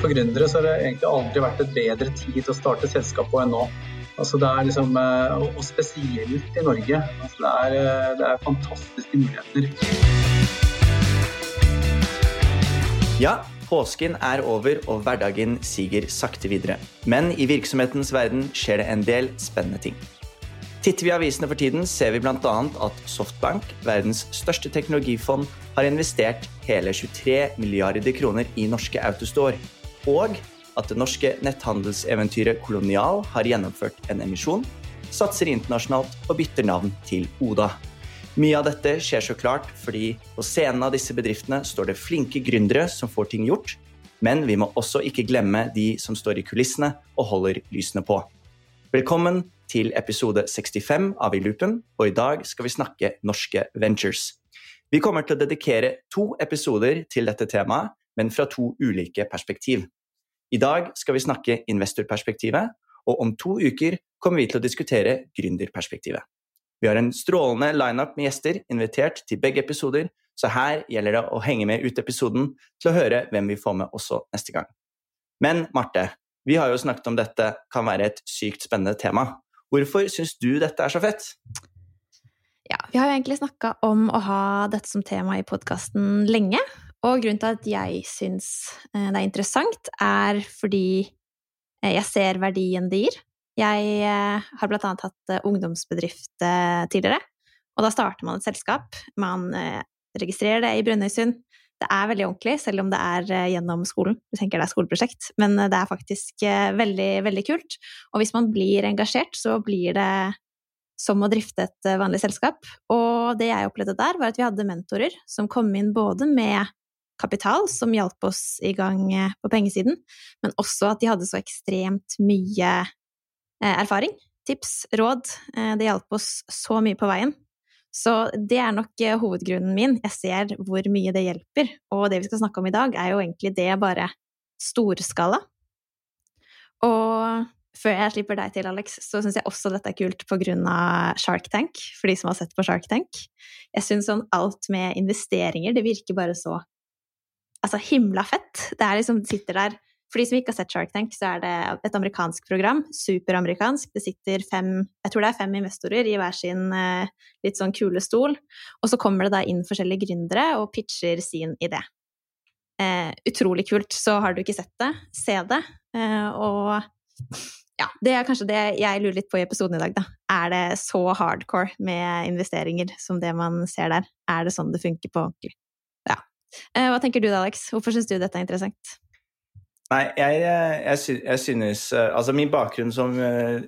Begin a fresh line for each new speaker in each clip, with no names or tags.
for gründere, så har det egentlig aldri vært et bedre tid til å starte selskap på enn nå. Altså det er liksom, eh, og spesielt i Norge. Altså det, er, eh, det er fantastiske muligheter.
Ja, påsken er over og hverdagen siger sakte videre. Men i virksomhetens verden skjer det en del spennende ting. Titter vi i avisene for tiden, ser vi bl.a. at Softbank, verdens største teknologifond, har investert hele 23 milliarder kroner i norske Autostore. Og at det norske netthandelseventyret Kolonial har gjennomført en emisjon, satser internasjonalt og bytter navn til Oda. Mye av dette skjer så klart fordi på scenen av disse bedriftene står det flinke gründere som får ting gjort, men vi må også ikke glemme de som står i kulissene og holder lysene på. Velkommen til episode 65 av I loopen, og i dag skal vi snakke norske ventures. Vi kommer til å dedikere to episoder til dette temaet, men fra to ulike perspektiv. I dag skal vi snakke investorperspektivet, og om to uker kommer vi til å diskutere gründerperspektivet. Vi har en strålende lineup med gjester invitert til begge episoder, så her gjelder det å henge med ut episoden til å høre hvem vi får med også neste gang. Men Marte, vi har jo snakket om dette kan være et sykt spennende tema. Hvorfor syns du dette er så fett?
Ja, vi har jo egentlig snakka om å ha dette som tema i podkasten lenge. Og grunnen til at jeg syns eh, det er interessant, er fordi eh, jeg ser verdien det gir. Jeg eh, har blant annet hatt ungdomsbedrift tidligere, og da starter man et selskap. Man registrerer det i Brønnøysund. Det er veldig ordentlig, selv om det er gjennom skolen. Du tenker det er skoleprosjekt, men det er faktisk veldig, veldig kult. Og hvis man blir engasjert, så blir det som å drifte et vanlig selskap. Og det jeg opplevde der, var at vi hadde mentorer som kom inn både med kapital som hjalp oss i gang på pengesiden, men også at de hadde så ekstremt mye erfaring, tips, råd. Det hjalp oss så mye på veien. Så det er nok eh, hovedgrunnen min. Jeg ser hvor mye det hjelper. Og det vi skal snakke om i dag, er jo egentlig det bare storskala. Og før jeg slipper deg til, Alex, så syns jeg også dette er kult på grunn av Shark Tank, for de som har sett på Shark Tank. Jeg syns sånn alt med investeringer, det virker bare så altså himla fett. Det er liksom, sitter der for de som ikke har sett Shark Tank, så er det et amerikansk program. Superamerikansk. Det sitter fem jeg tror det er fem investorer i hver sin eh, litt sånn kule stol. Og så kommer det da inn forskjellige gründere og pitcher sin idé. Eh, utrolig kult. Så har du ikke sett det, se det. Eh, og ja, det er kanskje det jeg lurer litt på i episoden i dag, da. Er det så hardcore med investeringer som det man ser der? Er det sånn det funker på ordentlig? Eh, hva tenker du da, Alex? Hvorfor syns du dette er interessant?
Nei, jeg, jeg, jeg, synes eh, Altså, min bakgrunn som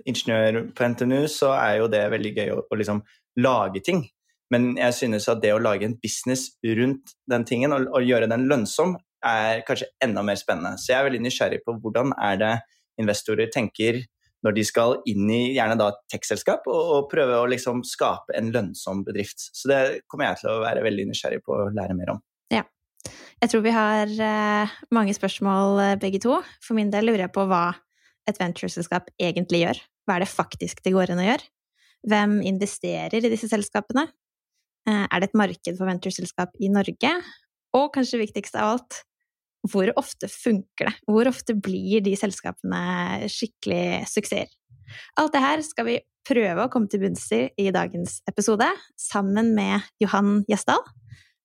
ingeniør på NTNU, så er jo det veldig gøy å, å liksom lage ting. Men jeg synes at det å lage en business rundt den tingen og, og, gjøre den lønnsom, er kanskje enda mer spennende. Så jeg er veldig nysgjerrig på hvordan er det investorer tenker når de skal inn i gjerne da tech-selskap og, og, prøve å liksom skape en lønnsom bedrift. Så det kommer jeg til å være veldig nysgjerrig på å lære mer om.
Jeg tror vi har uh, mange spørsmål uh, begge to. For min del lurer jeg på hva et ventureselskap egentlig gjør. Hva er det faktisk det går inn å gjøre? Hvem investerer i disse selskapene? Uh, er det et marked for ventureselskap i Norge? Og kanskje viktigst av alt, hvor ofte funker det? Hvor ofte blir de selskapene skikkelig suksesser? Alt det her skal vi prøve å komme til bunns i i dagens episode, sammen med Johan Gjesdal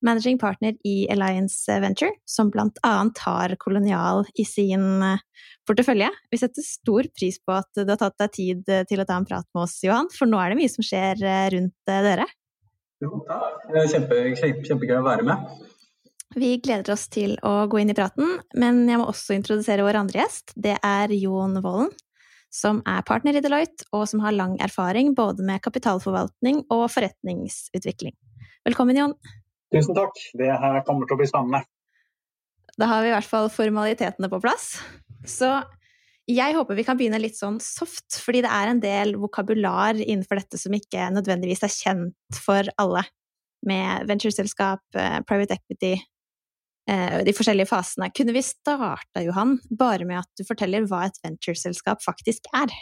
managing partner i Alliance Venture, som blant annet har Kolonial i sin eh, portefølje. Vi setter stor pris på at du har tatt deg tid eh, til å ta en prat med oss, Johan, for nå er det mye som skjer eh, rundt dere.
Jo, takk. Kjempe, kjempe, kjempegøy å være med.
Vi gleder oss til å gå inn i praten, men jeg må også introdusere vår andre gjest. Det er Jon Vollen, som er partner i Deloitte, og som har lang erfaring både med kapitalforvaltning og forretningsutvikling. Velkommen, Jon.
Tusen takk. Det her kommer til å bli spennende.
Da har vi i hvert fall formalitetene på plass. Så jeg håper vi kan begynne litt sånn soft, fordi det er en del vokabular innenfor dette som ikke nødvendigvis er kjent for alle, med ventureselskap, eh, private equity, eh, de forskjellige fasene. Kunne vi starta, Johan, bare med at du forteller hva et ventureselskap faktisk er?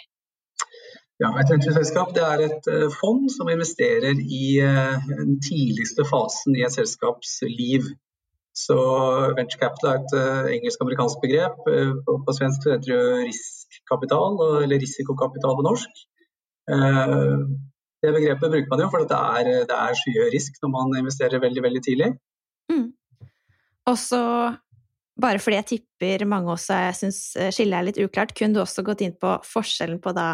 Ja, Et ventureselskap er et eh, fond som investerer i eh, den tidligste fasen i et selskaps liv. Så venture capital er et uh, engelsk-amerikansk begrep. På, svensk heter det riskkapital, eller risikokapital på norsk. Det begrepet bruker man jo fordi det er, det er skyhøy risk når man investerer veldig, veldig tidlig. Mm.
Og bare fordi jeg tipper mange også syns skillet er litt uklart, kunne du også gått inn på forskjellen på da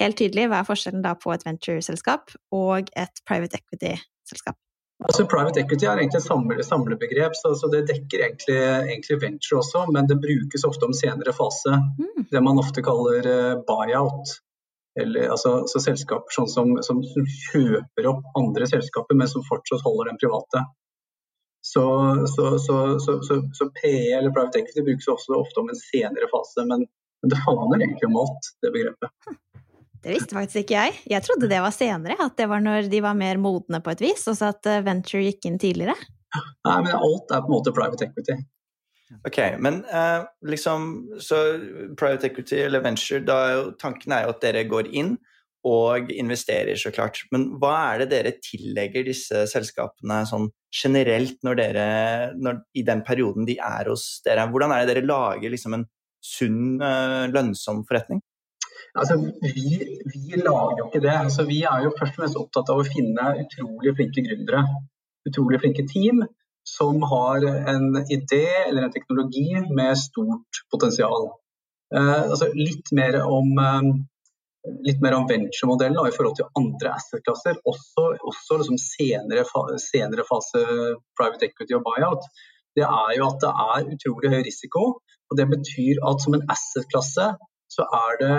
helt tydelig, hva er forskjellen da på et venture-selskap og et private equity-selskap?
Altså Private equity er egentlig et samle, samlebegrep, så, så, det dekker egentlig, egentlig, venture også, men det brukes ofte om senere fase. Mm. Det man ofte kaller uh, buyout. Eller, altså, så selskaper sånn som, som, som, kjøper opp andre selskaper, men som fortsatt holder den private. Så, så, PE eller private equity brukes også ofte om en senere fase, men, men det handler egentlig om alt, det begrepet.
Det visste faktisk ikke jeg. Jeg trodde det var senere, at det var når de var mer modne på et vis, og så at eh, venture gikk inn tidligere.
Nei, men alt er på en måte private equity.
Ok, men uh, liksom Så private equity eller venture, da er jo, tanken er jo at dere går inn og investerer, så klart. Men hva er det dere tillegger disse selskapene sånn generelt når dere, når, i den perioden de er hos dere? Hvordan er det dere lager liksom en sunn, uh, lønnsom forretning?
Altså, vi, vi, lager jo ikke det. Altså, vi er jo først og fremst opptatt av å finne utrolig flinke gründere. Utrolig flinke team som har en idé eller en teknologi med stort potensial. Eh, altså, litt mer om eh, litt mer om venture-modellen i forhold til andre asset-klasser. Også, også liksom senere, senere, fase private equity og buyout. Det er jo at det er utrolig høy risiko. og Det betyr at som en asset-klasse så er det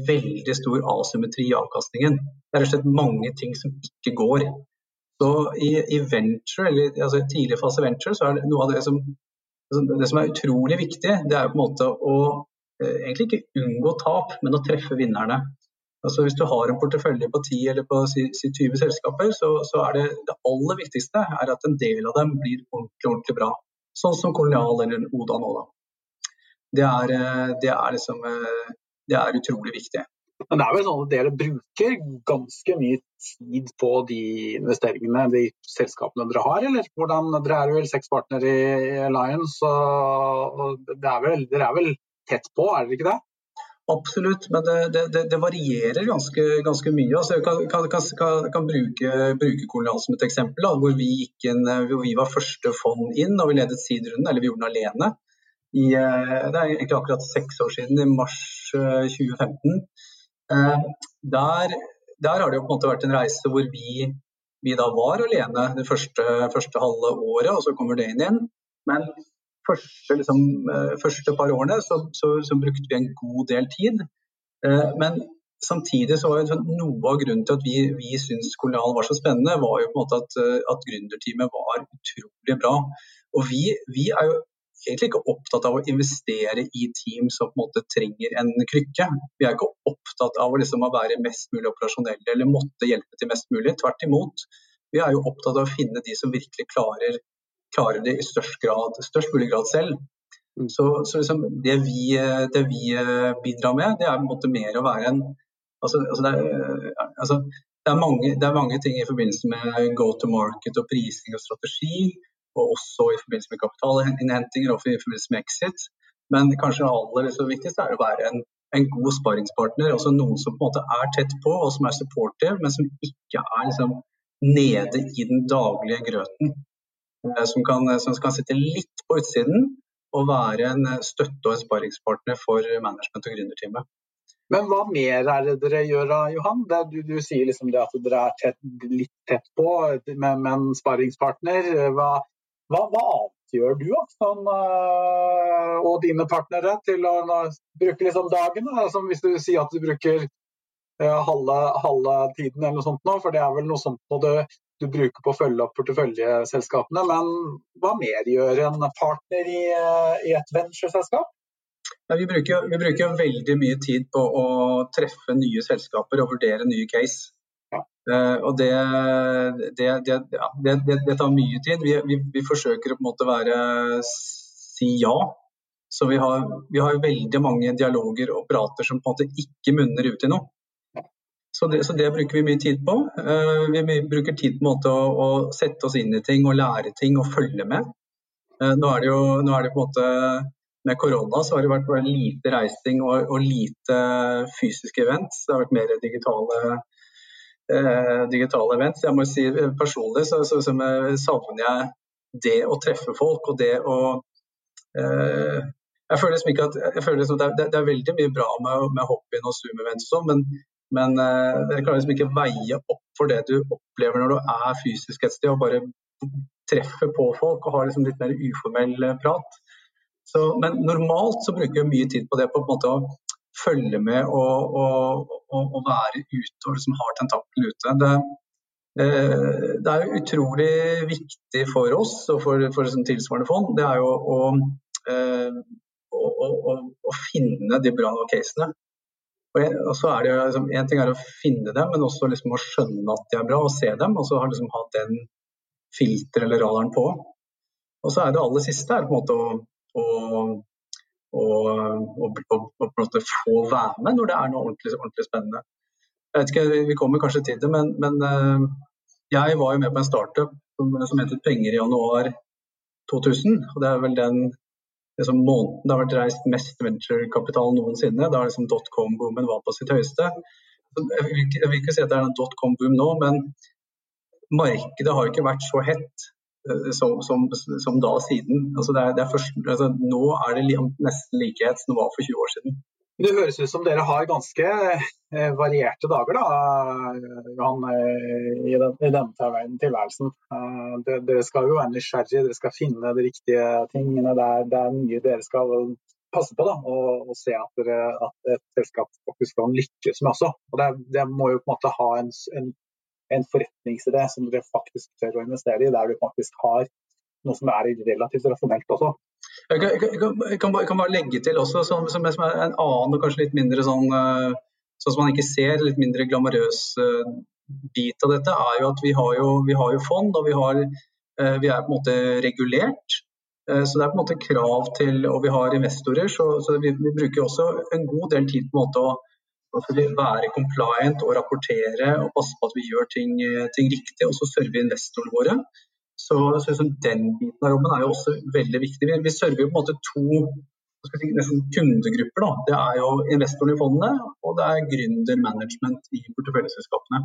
veldig stor asymmetri i avkastningen. Det er rett og slett mange ting som ikke går. Så i, i venture, eller altså i tidlig fase venture, så er det noe av det som, det som er utrolig viktig, det er på en måte å eh, egentlig ikke unngå tap, men å treffe vinnerne. Altså Hvis du har en portefølje på 10 eller på si, si 20 selskaper, så, så, er det det aller viktigste er at en del av dem blir ordentlig, ordentlig bra. Sånn som Kolonial eller Oda nå. da. Det er, eh, det er liksom eh, det er utrolig viktig.
Men det er vel sånn at dere bruker ganske mye tid på de investeringene, de selskapene dere har, eller? Hvordan, dere er vel seks partnere i Alliance, og er vel, dere er vel tett på, er dere ikke det?
Absolutt, men det, det, det varierer ganske, ganske, mye. Altså, jeg kan, kan, kan, kan bruke, bruke Kolonial som et eksempel, da, hvor, vi inn, hvor, vi var første fond inn og vi ledet sidrunden, eller vi gjorde den alene i, eh, det er egentlig akkurat seks år siden, i mars 2015. Eh, eh, der, der, har det jo på en måte vært en reise hvor vi, vi da var alene det første, første, halve året, og så kommer det inn igjen. Men første, liksom, første par årene så, så, så, brukte vi en god del tid. Men samtidig så var jo sånn, noe av grunnen til at vi, vi syntes kolonial var så spennende, var jo på en måte at, at gründerteamet var utrolig bra. Og vi, vi er jo egentlig ikke opptatt av å investere i team som på en måte trenger en krykke. Vi er ikke opptatt av å, liksom, å være mest mulig operasjonelle eller måtte hjelpe til mest mulig. Tvert imot. Vi er jo opptatt av å finne de som virkelig klarer, klarer det i størst, grad, størst mulig grad selv. Mm. Så, så liksom det, vi, det, vi, eh, bidrar med, det er på en måte mer å være en altså, altså, det, er, altså det, er mange, det, er, mange, ting i forbindelse med go to market og prising og strategi og også i forbindelse med kapitalinnhentinger og i forbindelse med exit. Men kanskje aller liksom viktigste er å være en, en god sparringspartner. altså Noen som på en måte er tett på og som er supportive, men som ikke er liksom, nede i den daglige grøten. Eh, som kan, som kan sitte litt på utsiden og være en støtte og en sparringspartner for management- og gründerteamet.
Men hva mer er det dere gjør da, Johan? Det, du, du, sier liksom det at dere er tett, litt tett på, med, med en sparringspartner. Hva, hva, hva annet gjør du sånn, uh, og dine partnere til å bruke liksom dagen? Altså, hvis du sier at du bruker uh, halve, halve, tiden eller noe sånt nå, for det er vel noe sånt du, du bruker på å følge opp porteføljeselskapene. Men hva mer gjør en partner i, i et ventureselskap?
Ja, vi, vi bruker veldig mye tid på å treffe nye selskaper og vurdere nye case. Uh, og det, det, det, ja, det, tar mye tid. Vi, vi, vi, forsøker å på en måte være si ja. Så vi har, vi har veldig mange dialoger og prater som på en måte ikke munner ut i noe. Så det, så det, bruker vi mye tid på. Uh, vi bruker tid på en måte å, å, sette oss inn i ting og lære ting og følge med. Nå er det jo er det på en måte med korona så har det vært lite reising og, og lite fysiske events. Det har vært mer digitale, eh, digitale events. Jeg må si Personlig så, så, så savner jeg det å treffe folk og det å eh, jeg føler liksom ikke at, føler liksom det, er, det, er, veldig mye bra med, med hop-in og zoom-events og sånn, men, men eh, jeg kan liksom ikke veie opp for det du opplever når du er fysisk et sted og bare treffer på folk og har liksom litt mer uformell eh, prat. Så, men normalt så bruker jeg mye tid på det på en måte å følge med og, og, og, og være ute og liksom har tentaklene ute. Det, eh, det er utrolig viktig for oss og for, for liksom tilsvarende fond, det er jo å, å, å, å finne de bra casene. Og, så er det liksom, En ting er å finne dem, men også liksom å skjønne at de er bra, og se dem. Og så har liksom hatt den filteret eller radaren på. Og så er det aller siste er på en måte å, å, og, på en måte få være med når det er noe ordentlig, ordentlig, spennende. Jeg vet ikke, Vi kommer kanskje til det, men, men uh, jeg var jo med på en startup som, som heter Penger i januar 2000. og Det er vel den liksom, måneden det har vært reist mest venturekapital noensinne. Da liksom dotcom-boomen var på sitt høyeste. Jeg vil, ikke, jeg vil ikke si at det er en dotcom-boom nå, men markedet har ikke vært så hett som, som, som, da siden. Altså det er, det er først, altså nå er det nesten likhet som det var for 20 år siden.
Det høres ut som dere har ganske eh, varierte dager da, Johan, eh, i, den, i denne tilværelsen. Eh, dere skal jo være nysgjerrige, dere skal finne de riktige tingene. Det er, det er mye dere skal passe på da, og, og se at, dere, at, et selskap faktisk kan lykkes med også. Og det, det, må jo på en måte ha en, en, en forretningsidé som dere faktisk tør å investere i, der du faktisk har noe som er relativt rasjonelt også.
Jeg kan, jeg, kan, jeg kan, bare legge til også, som, som, er en annen og kanskje litt mindre sånn eh, sånn som man ikke ser, litt mindre glamorøs uh, bit av dette, er jo at vi har jo, vi har jo fond og vi, har, uh, vi, er på en måte regulert. Så det er på en måte krav til Og vi har investorer, så, så vi, vi, bruker også en god del tid på en måte å, å være compliant og rapportere og passe på at vi gjør ting, ting riktig. Og så server investorene våre. Så, så liksom den biten av jobben er jo også veldig viktig. Vi, vi server på en måte to si, kundegrupper. Da. Det er jo investorene i fondene, og det er gründermanagement i porteføljeselskapene.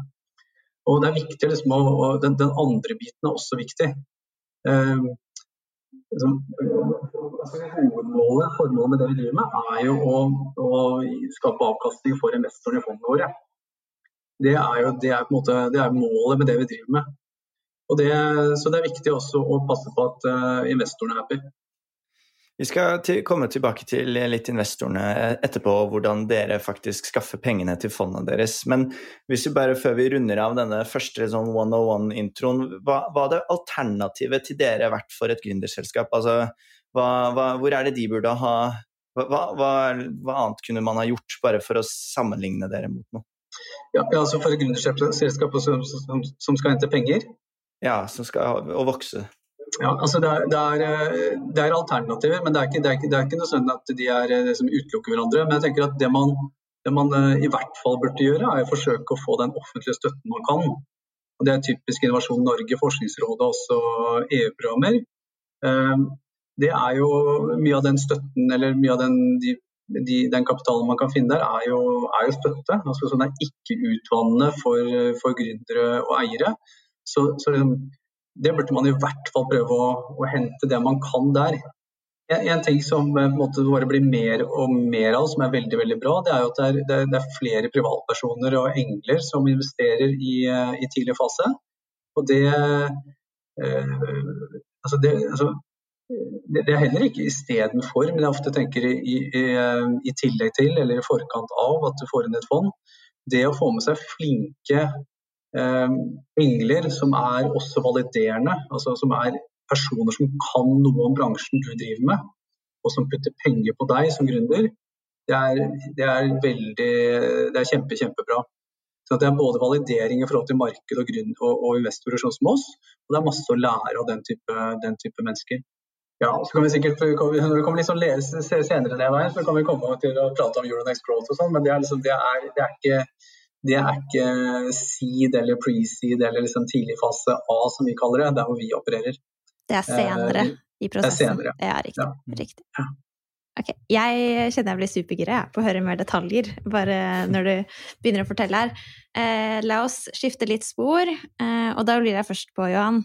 Og det er viktig liksom, og den, den, andre biten er også viktig. Eh, liksom, altså, hovedmålet, formålet med det vi driver med, er jo å, å skape avkastning for investorene i fondene våre. Det er jo det er, måte, det er målet med det vi driver med. Det, så det er viktig også å passe på at uh, investorene er happy.
Vi skal til, komme tilbake til litt investorene etterpå, hvordan dere faktisk skaffer pengene til fondene deres. Men hvis vi bare før vi runder av denne første sånn 101-introen, hva, hva hadde alternativet til dere vært for et gründerselskap? Altså, hva, hva, hvor er det de burde ha hva, annet kunne man ha gjort, bare for å sammenligne dere mot noe?
Ja, altså For et gründerselskap som, som, som skal hente penger,
ja, som skal og vokse?
Ja, altså det er, det, er, eh, det er, alternativer, men det er, ikke, det, er ikke, det ikke, noe sånn at de er, liksom, utelukker hverandre. Men jeg tenker at det man, man, eh, i hvert fall burde gjøre, er å forsøke å få den offentlige støtten man kan. Og Det er typisk Innovasjon Norge, Forskningsrådet og også EU-programmer. Det er jo mye av den støtten, eller mye av den, de, de, den kapitalen man kan finne der, er jo, er jo støtte. Altså, sånn det er ikke utvannende for, for gründere og eiere. Så, så liksom, det burde man i hvert fall prøve å, å hente det man kan der. En, en ting som måtte måte, bare blir mer og mer av, som er veldig veldig bra, det er jo at det er, det er, er flere privatpersoner og engler som investerer i, eh, i tidlig fase. Og det, eh, altså det, altså, det, er heller ikke istedenfor, men jeg ofte tenker i, i, i, tillegg til eller i forkant av at du får inn et fond. Det å få med seg flinke eh, engler som er også validerende, altså som er personer som kan noe om bransjen du driver med, og som putter penger på deg som gründer, det er, det er veldig Det er kjempe, kjempebra. Så det er både validering i forhold til marked og, grunn, og, og, investorer sånn som oss, og det er masse å lære av den type, den type mennesker. Ja, så kan vi sikkert, Når vi kommer liksom lese senere det veien, så kan vi komme til å prate om Euronex Growth og sånn, men det er, liksom, det, er, det er ikke det er ikke seed eller pre-seed eller liksom tidlig fase A, som vi kaller det. Det er hvor vi opererer.
Det er senere. i prosessen?
Det er senere.
Ja, riktig.
Ja.
riktig. Ok, Jeg kjenner jeg blir supergira på å høre mer detaljer, bare når du begynner å fortelle her. Eh, la oss skifte litt spor, eh, og da blir jeg først på, Johan.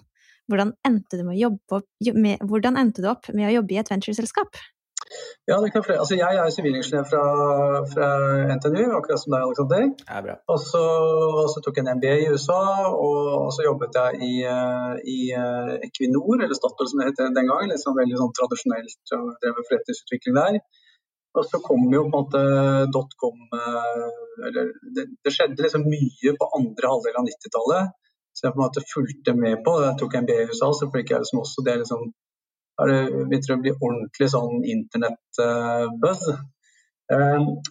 Hvordan endte du, med å jobbe opp, med, hvordan endte du opp med å jobbe i et ventureselskap?
Ja, det kan flere. Altså, jeg er sivilingeniør fra, fra NTNU, akkurat som deg, Alexander.
Ja, bra.
Og så, og så tok jeg en MBA i USA, og, og så jobbet jeg i, i eh, Equinor, eller Statoil som det het den gangen. Litt sånn veldig sånn tradisjonelt og drev forretningsutvikling der. Og så kom jo på en måte dotcom eh, Eller det, det skjedde liksom mye på andre halvdel av 90-tallet. Så jeg på en måte fulgte med på. det. Jeg tok MBA i USA, så fikk jeg liksom også det liksom har det begynt å bli ordentlig sånn internett-buzz.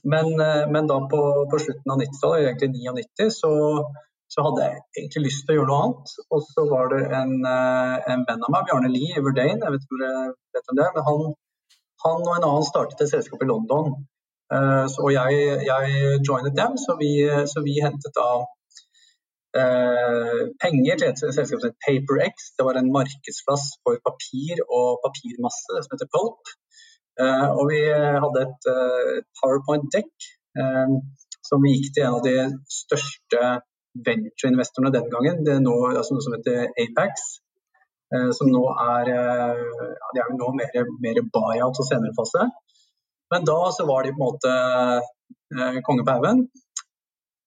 Men, eh, men, da på, på slutten av 90-tallet, egentlig 99, så, så, hadde jeg egentlig lyst til å gjøre noe annet. Og så var det en, eh, en venn av meg, Bjarne Lie i Verdane, jeg vet ikke om dere vet om det, men han, han og en annen startet et selskap i London. Så, og jeg, jeg joinet dem, så vi, så vi hentet da eh, penger til et selskap som het PaperX. Det var en markedsplass for papir og papirmasse som heter Pulp. Eh, og vi hadde et, eh, PowerPoint-dekk eh, som vi gikk til en av de største venture-investorene den gangen. Det er nå altså noe som heter Apex. Eh, som nå er, eh, de er nå mer, mer buyout og senere fase. Men da så var de på en måte konge på haugen.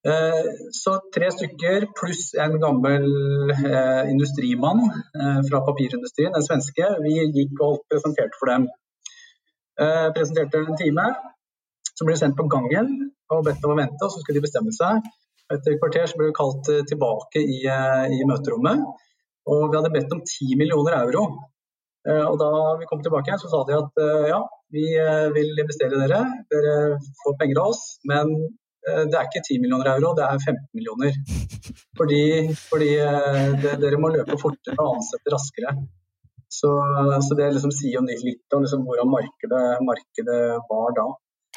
Eh, så tre stykker pluss en gammel eh, industrimann eh, fra papirindustrien, en svenske. Vi gikk og presenterte for dem. Presenterte en time. Så ble de sendt på gangen og bedt om å vente, og så skulle de bestemme seg. Etter et kvarter så ble vi kalt tilbake i, i, møterommet. Og vi hadde bedt om 10 millioner euro. Og da vi kom tilbake igjen, så sa de at ja, vi vil investere dere. Dere får penger av oss, men det er ikke 10 millioner euro, det er 15 millioner. Fordi, fordi eh, det, dere må løpe fortere og ansette raskere. Så, så det liksom sier jo litt om liksom hvordan markedet, markedet, var da.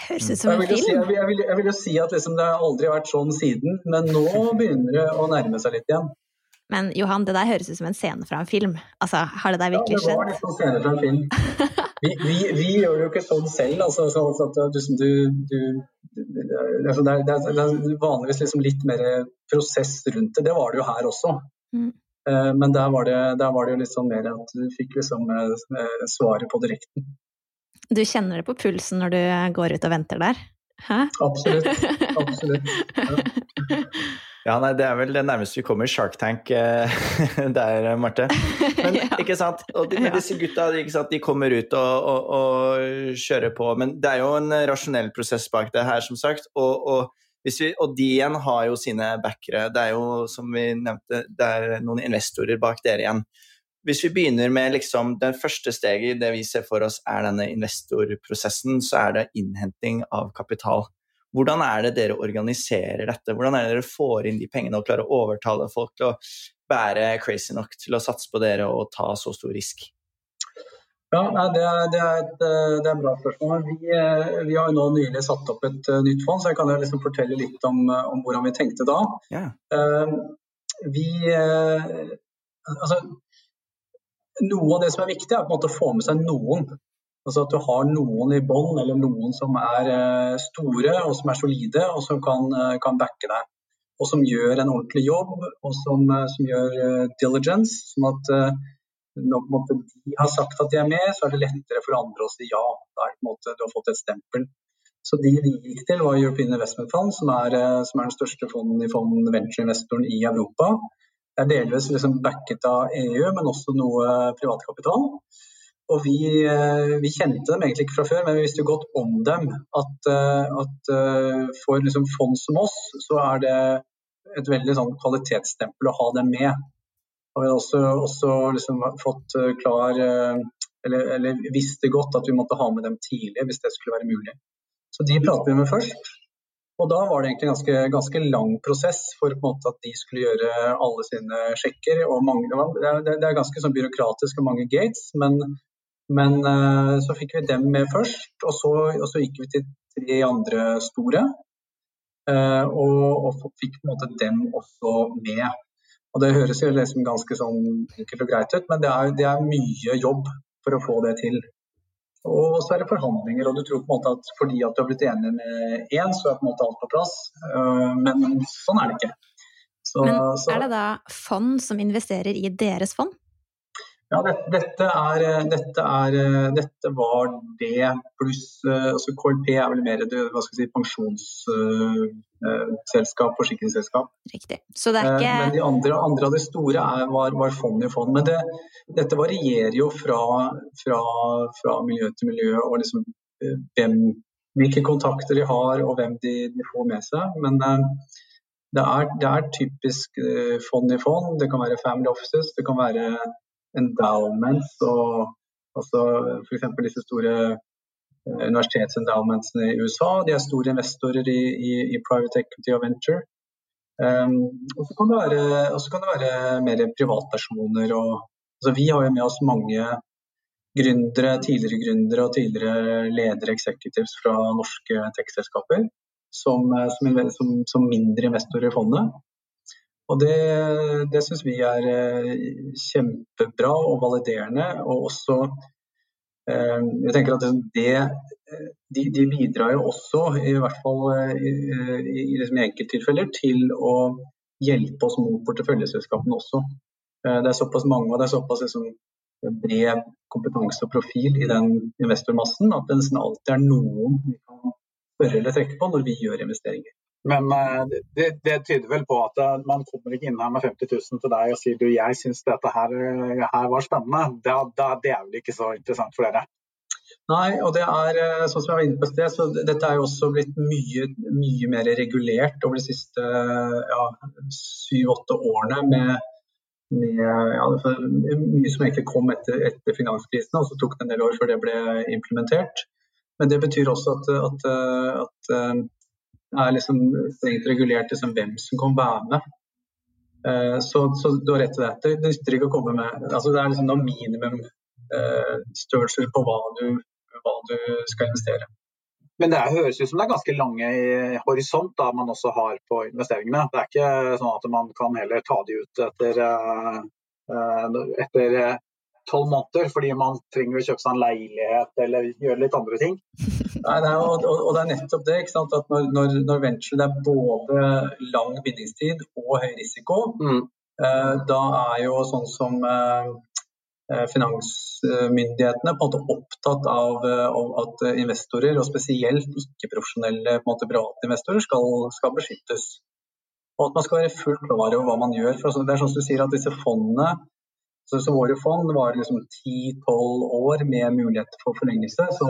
Høres ut som en film.
Si, jeg, vil, jeg, vil, jeg, vil, jo si at liksom det har aldri vært sånn siden, men nå begynner det å nærme seg litt igjen.
Men Johan, det der høres ut som en scene fra en film. Altså, Har det der virkelig skjedd?
Ja, det var liksom scene fra en film. Vi, vi, vi, gjør jo ikke sånn selv. altså, sånn at du, du, du, altså, det, er, det, er, vanligvis liksom litt mer prosess rundt det. Det var det jo her også. Mm. Uh, men der var, det, der var, det, jo litt sånn mer at du fikk liksom uh, svaret på direkten.
Du kjenner det på pulsen når du går ut og venter der? Hæ?
Absolutt. Absolutt. Ja.
Ja, nei, Det er vel det nærmeste vi kommer Shark Tank eh, der, Marte. Men ja. ikke sant? Og de, disse gutta ikke sant? de kommer ut og, og, og, kjører på. Men det er jo en rasjonell prosess bak det her, som sagt. Og, og, vi, og de igjen har jo sine backere. Det er jo, som vi nevnte, det er noen investorer bak dere igjen. Hvis vi begynner med liksom det første steget, det vi ser for oss er denne investorprosessen, så er det innhenting av kapital. Hvordan er det dere organiserer dette? Hvordan er det dere får inn de pengene og klarer å overtale folk til å være crazy nok til å satse på dere og ta så stor risk?
Ja, det er, det er et det er et bra spørsmål. Vi, eh, vi, har jo nå nylig satt opp et eh, nytt fond, så jeg kan liksom fortelle litt om, eh, om, hvordan vi tenkte da. Yeah. Vi, altså, noe av det som er viktig, er å få med seg noen. Altså at du har noen i bånn, eller noen som er eh, store og som er solide, og som kan, eh, kan backe deg. Og som gjør en ordentlig jobb, og som, eh, som gjør diligence. Sånn at når måte, de har sagt at de er med, så er det lettere for andre å si ja. Er en måte, du har fått et stempel. Så de vi gikk til, var European Investment Fund, som er, som er den største fonden i fond venture-investoren i Europa. Det er delvis liksom backet av EU, men også noe privatkapital. Og vi, eh, vi, kjente dem egentlig ikke fra før, men vi visste jo godt om dem. At, eh, at eh, for liksom fond som oss, så er det et veldig sånn kvalitetsstempel å ha dem med. Og vi har også, også liksom fått klar eller, eller, visste godt at vi måtte ha med dem tidlig hvis det skulle være mulig. Så de pratet vi med først. Og da var det egentlig en ganske, ganske lang prosess for at de skulle gjøre alle sine sjekker. Mange, det, er, det, er, ganske sånn byråkratisk og mange gates, men men uh, så fikk vi dem med først, og så, og så gikk vi til tre andre store. Uh, og, og, fikk på en måte dem også med. Og Det høres jo liksom ganske sånn enkelt og greit ut, men det er, det er, mye jobb for å få det til. Og så er det forhandlinger, og du tror på en måte at fordi at du har blitt enig med én, så er på en måte alt på plass. Eh, men sånn er det ikke.
Så, Men er det da fond som investerer i deres fond?
Ja, dette, dette, er, dette, er, dette var det pluss altså KLP er vel mer det, hva si, pensjonsselskap, forsikringsselskap.
Riktig. Så det er ikke...
Men de andre, andre av de store er, var, var, fond i fond. Men det, dette varierer jo fra, fra, fra miljø til miljø og liksom hvem, hvilke kontakter de har og hvem de, de får med seg. Men det er, det er typisk fond i fond. Det kan være family offices, det kan være endowments og også f.eks. disse store eh, universitetsendowmentsene i USA. De er store investorer i, i, i private equity og venture. Um, og så kan, kan, det være mer privatpersoner. Og, altså vi har jo med oss mange gründere, tidligere gründere og tidligere ledere executives fra norske tech-selskaper som, eh, som, som, mindre investorer i fondet. Og det, det syns vi er eh, kjempebra og validerende. Og også eh, Jeg tenker at det de, de, bidrar jo også, i hvert fall eh, i, i, i liksom enkelttilfeller, til å hjelpe oss mot porteføljeselskapene også. Det er såpass mange og det er såpass liksom, bred kompetanse og profil i den investormassen at det nesten alltid er noen vi kan spørre eller trekke på når vi gjør investeringer.
Men eh, det, det, tyder vel på at eh, man kommer ikke inn her med 50 000 til deg og sier du, jeg syns dette her, eh, her, var spennende. Det, det, er vel ikke så interessant for dere?
Nei, og det er sånn som jeg var inne på sted, så dette er jo også blitt mye, mye mer regulert over de siste syv-åtte ja, årene. med, med ja, mye som egentlig kom etter, etter finanskrisen, og så tok det en del år før det ble implementert. Men det betyr også at, at, at er liksom strengt regulert liksom hvem som kan være med. Uh, så, så, du har rett til det. Det nytter ikke å komme med altså Det er liksom noe minimum uh, størrelser på hva du, hva du, skal investere.
Men det høres ut som det er ganske lange i horisont da man også har på investeringene. Det er ikke sånn at man kan heller ta de ut etter, uh, etter tolv måneder fordi man trenger å kjøpe seg en leilighet eller gjøre litt andre ting.
Nei, nei og, og, og, det er nettopp det. at når, når, når, venture det er både lang bindingstid og høy risiko, mm. eh, da er jo sånn som eh, eh finansmyndighetene på en måte opptatt av, av, eh, at investorer, og spesielt ikke-profesjonelle private investorer, skal, skal, beskyttes. Og at man skal være fullt klar over hva man gjør. For det er sånn som du sier at disse fondene så, så våre fond var liksom 10-12 år med mulighet for forlengelse. Så,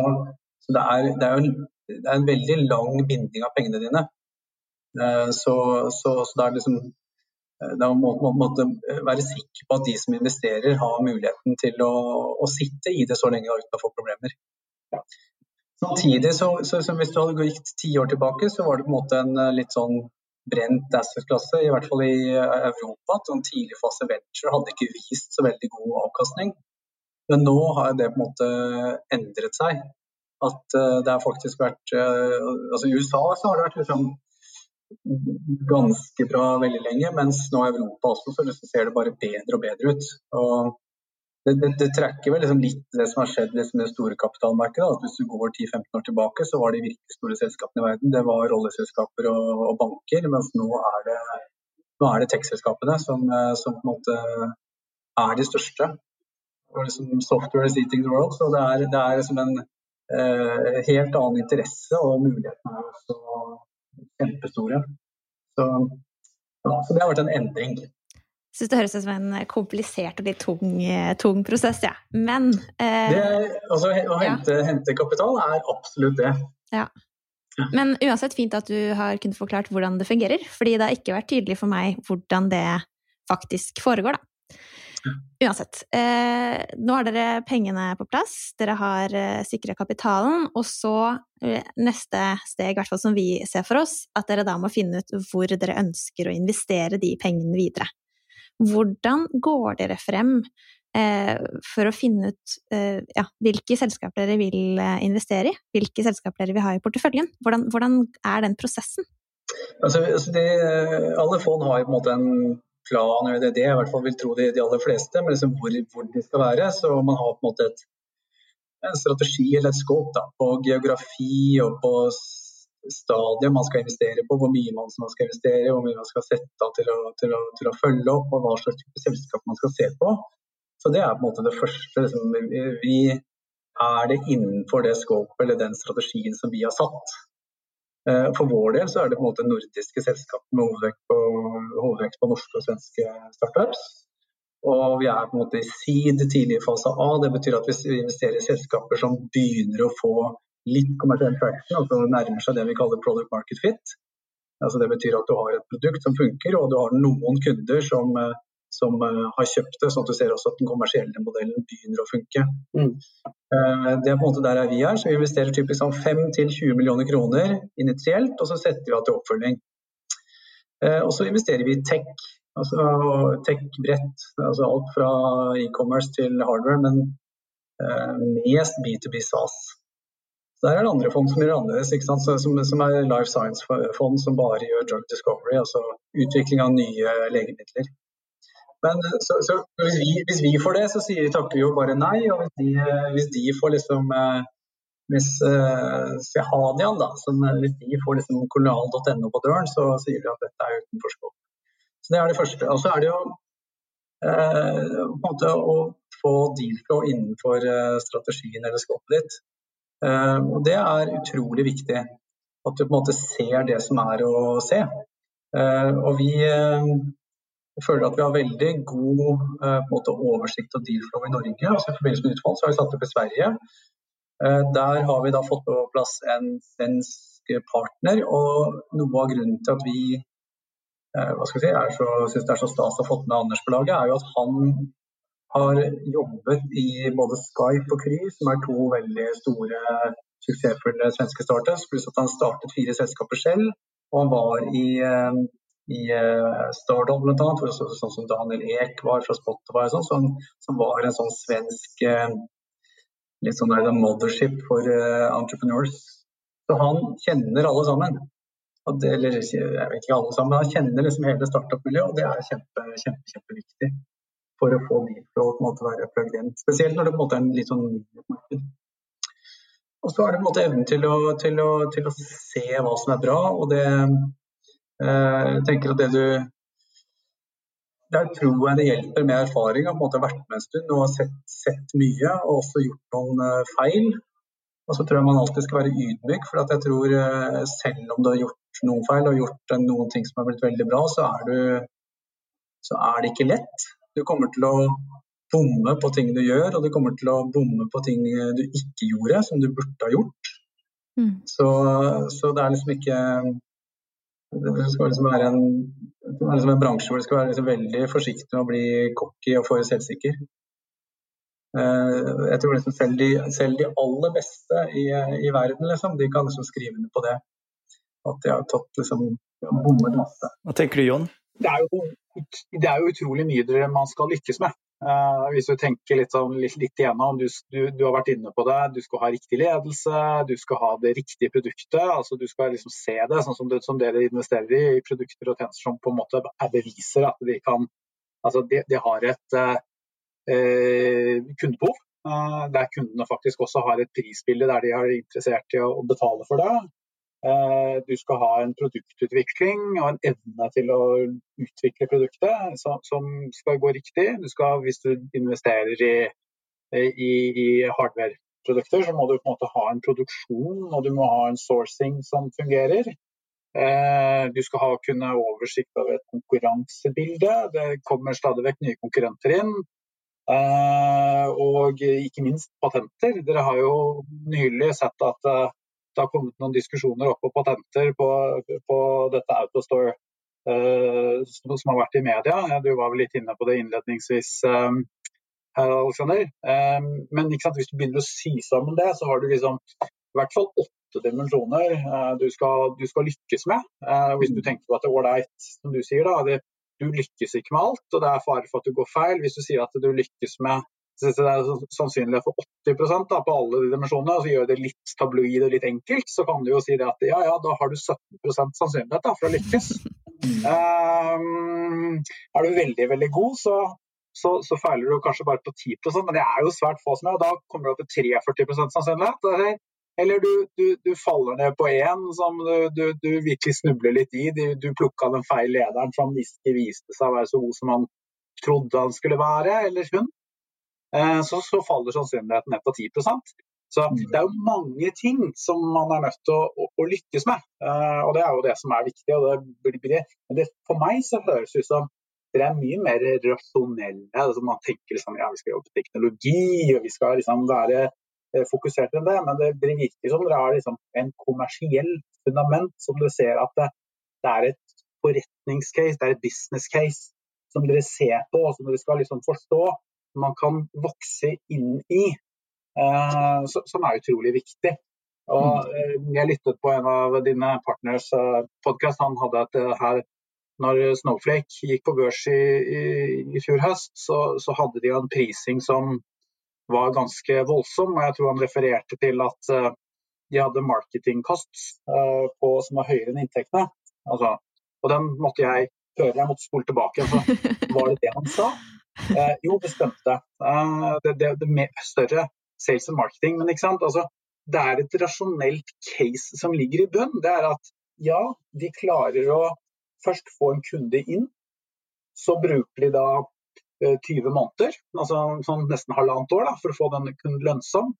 så det, er, det, er en, det, er, en, veldig lang binding av pengene dine. Eh, så, så, så det er liksom eh, da må man være sikker på at de som investerer, har muligheten til å, å sitte i det så lenge uten å få problemer. Ja. Samtidig så, så, så, hvis du hadde gått ti år tilbake, så var det på en måte en eh, litt sånn brent asset-klasse, i hvert fall i Europa. Sånn tidlig fase venture hadde ikke vist så veldig god avkastning. Men nå har det på en måte endret seg. At uh, det har faktisk vært uh, altså I USA så har det vært liksom ganske bra veldig lenge, mens nå i Europa også så ser det bare bedre og bedre ut. Og det, det, det trekker vel liksom litt det som har skjedd liksom det store kapitalmarkedet. at Hvis du går 10-15 år tilbake, så var de virkelig store selskapene i verden det var rolleselskaper og, og banker. Mens nå er det, nå er det tech-selskapene som, eh, som, på en måte er de største. Og liksom software is eating the world. Så det er, det er liksom en eh, helt annen interesse, og mulighetene er også kjempestore. Så, ja, så det har vært en endring Jeg
syns det høres ut som en komplisert og litt tung, tung prosess, ja. Men
eh, det, altså, Å hente, ja. hente, kapital er absolutt det.
Ja. Men uansett fint at du har kunnet forklart hvordan det fungerer, fordi det har ikke vært tydelig for meg hvordan det faktisk foregår, da. Uansett. Eh, nå har dere pengene på plass, dere har eh, sikra kapitalen, og så eh, neste steg, i hvert fall som vi ser for oss, at dere da må finne ut hvor dere ønsker å investere de pengene videre. Hvordan går dere frem eh, for å finne ut eh, ja, hvilke selskaper dere vil eh, investere i? Hvilke selskaper dere vil ha i porteføljen? Hvordan, hvordan er den prosessen?
Altså, altså de, alle fond har på en måte en plan, det er det jeg i hvert fall vil tro de, de aller fleste, men liksom hvor, hvor, de skal være. Så man har på en måte et, en strategi eller et scope da, på geografi og på stadiet man skal investere på, hvor mye man skal investere, hvor mye man skal sette av til, til, til, å følge opp, og hva slags type selskap man skal se på. Så Det er på en måte det første. Liksom, vi er det innenfor det skåpet eller den strategien som vi har satt. Eh, for vår del så er det på en måte nordiske selskap med overvekt på, hovedvekt på norske og svenske startups. Og vi er på en måte i seed, tidlig fase A. Det betyr at vi investerer i selskaper som begynner å få litt kommersiell traction, altså nærmer seg det vi kaller product market fit. Altså det betyr at du har et produkt som funker, og du har noen kunder som eh, som uh, har kjøpt det, sånn at du ser også at den kommersielle modellen begynner å funke. Mm. Uh, det er på en måte der vi er, så vi investerer typisk sånn 5-20 millioner kroner initielt, og så setter vi av til oppfølging. Uh, og så investerer vi i tech, altså tech bredt, altså alt fra e-commerce til hardware, men mest B2B SAS. Så Der er det andre fond som gjør det annerledes, som, som, er Life Science-fond som bare gjør drug discovery, altså utvikling av nye legemidler. Men så, så hvis, vi, hvis, vi, får det, så sier, takker vi jo bare nei. Og hvis de, hvis de får liksom eh, Hvis uh, Hadian, da, som, hvis de får liksom kolonial.no på døren, så sier de at dette er utenforskap. Så det er det første. Og så er det jo uh, på en måte å få deal-flow innenfor uh, strategien eller skåpet ditt. Uh, og det er utrolig viktig. At du på en måte ser det som er å se. og vi føler at vi har veldig god eh, måte, oversikt og deal-flow i Norge. Altså, I forbindelse med utfall så har vi satt opp i Sverige. Eh, der har vi da fått på plass en svensk partner. Og noe av grunnen til at vi eh, hva skal si, synes det er så stas å ha fått med Anders på laget, er jo at han har jobbet i både Skype og Kry, som er to veldig store, suksessfulle svenske startups, pluss at han startet fire selskaper selv. Og han var i i uh, Stardom bl.a., sånn som Daniel Ek var fra Spotify, sånn, som, var en sånn svensk litt sånn der mothership for uh, entrepreneurs. Så han kjenner alle sammen. Det, eller jeg vet ikke alle sammen, men han kjenner liksom hele startup-miljøet, og det er kjempe, kjempe, kjempeviktig for å få de til å på en måte være plugged in. Spesielt når det på en måte er en litt sånn marked. Og så er det på en måte evnen til å, til, til å, se hva som er bra. og det Eh, jeg tenker at det du der tror jeg det hjelper med erfaring. Jeg har vært med en stund og har sett, sett, mye og også gjort noen uh, feil. Og så tror jeg man alltid skal være ydmyk, for jeg tror uh, selv om du har gjort noen feil og gjort uh, noen ting som har blitt veldig bra, så er, du, så er, det ikke lett. Du kommer til å bomme på ting du gjør, og du kommer til å bomme på ting du ikke gjorde, som du burde ha gjort. Mm. Så, så, det er liksom ikke det skal liksom være en, liksom en bransje hvor du skal være liksom veldig forsiktig med å bli cocky og for selvsikker. Eh, jeg tror liksom selv, de, selv de aller beste i, i verden liksom, de kan liksom skrive under på det. At de har tatt liksom, bommet masse.
Hva tenker du, Jon?
Det er, jo, det er jo utrolig mye man skal lykkes med. Uh, hvis du tenker litt, sånn, litt, litt igjennom, du, du, du, har vært inne på det. Du skal ha riktig ledelse, du skal ha det riktige produktet. altså Du skal liksom se det sånn som, det, som dere investerer i, i produkter og tjenester som på en måte er beviser at de kan altså de, de har et uh, kundebehov. Uh, der kundene faktisk også har et prisbilde der de er interessert i å betale for det. Eh, du skal ha en produktutvikling og en evne til å utvikle produktet som skal gå riktig. Du skal, hvis du investerer i, i, i hardware-produkter, så må du på en måte ha en produksjon og du må ha en sourcing som fungerer. Eh, du skal ha, kunne oversikt over et konkurransebilde. Det kommer stadig vekk nye konkurrenter inn. Eh, og ikke minst patenter. Dere har jo nylig sett at det har kommet noen diskusjoner opp på patenter på, på dette Autostore uh, som har vært i media. Du var vel litt inne på det innledningsvis, um, her, Alexander. Um, men hvis du begynner å si sammen det, så har du liksom i hvert fall åtte dimensjoner uh, du, skal, du, skal, lykkes med. Uh, hvis du tenker på at det er ålreit, som du sier, da, det, du lykkes ikke med alt, og det er fare for at du går feil. Hvis du sier at du lykkes med så det er sannsynlig for 80 da, på alle de dimensjonene, og så gjør det litt tabloid og litt enkelt, så kan du jo si det at ja, ja, da har du 17 sannsynlighet da, for å lykkes. Um, er du veldig, veldig god, så, så, så, feiler du kanskje bare på 10 men det er jo svært få som er, og da kommer du opp til 43% sannsynlighet. Eller du, du, du, faller ned på én som du, du, virkelig snubler litt i. Du, du plukka den feil lederen som ikke viste seg å være så god som han trodde han skulle være, eller hun. Eh, så, så faller sannsynligheten ned på 10% Så mm. det er jo mange ting som man er nødt til å, å, å lykkes med. Eh, og det er jo det som er viktig. Og det blir, men det, for meg så høres det ut som dere er mye mer rasjonelle. Altså man tenker liksom ja, vi skal jobbe teknologi, og vi skal liksom være Eh, fokusert enn det, men det, det virker som det er liksom en kommersiell fundament som du ser at det, det, er et forretningscase, det er et business case som dere ser på og som dere skal liksom forstå. Man kan vokse inn i, eh, som er utrolig viktig. Og eh, Jeg lyttet på en av dine partners eh, podkast. Han hadde et eh, her når Snowflake gikk på børs i, i, i fjor høst, så, så, hadde de en prising som var ganske voldsom. og Jeg tror han refererte til at uh, de hadde marketing costs på, som var høyere enn inntektene. Altså, og den måtte jeg høre, jeg måtte spole tilbake. Så var det det han sa? Uh, jo, det stemte. det, det, det større sales and marketing. Men altså, det er et rasjonelt case som ligger i bunn. Det er at ja, de klarer å først få en kunde inn. Så bruker de da 20 eh, måneder, altså sånn nesten halvannet år, da, for å få den kunden lønnsom.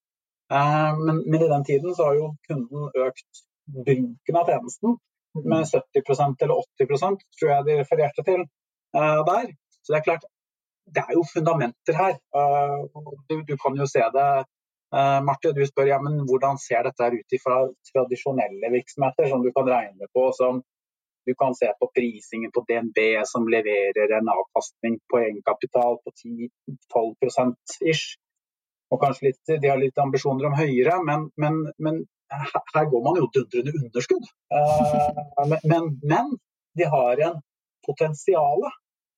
Eh, men, men, i den tiden så har jo kunden økt bruken av tjenesten med 70% eller 80% tror jeg de refererte til eh, der. Så det er klart, det er jo fundamenter her. Uh, du, du, kan jo se det. Uh, Marte, du spør ja, men hvordan ser dette ut fra tradisjonelle virksomheter som du kan regne på, som du kan se på prisingen på DNB som leverer en avkastning på egenkapital på 10-12% ish. Og kanskje litt, De har litt ambisjoner om høyere, men, men, men her går man jo dundrende underskudd. Uh, men, men, de har en potensial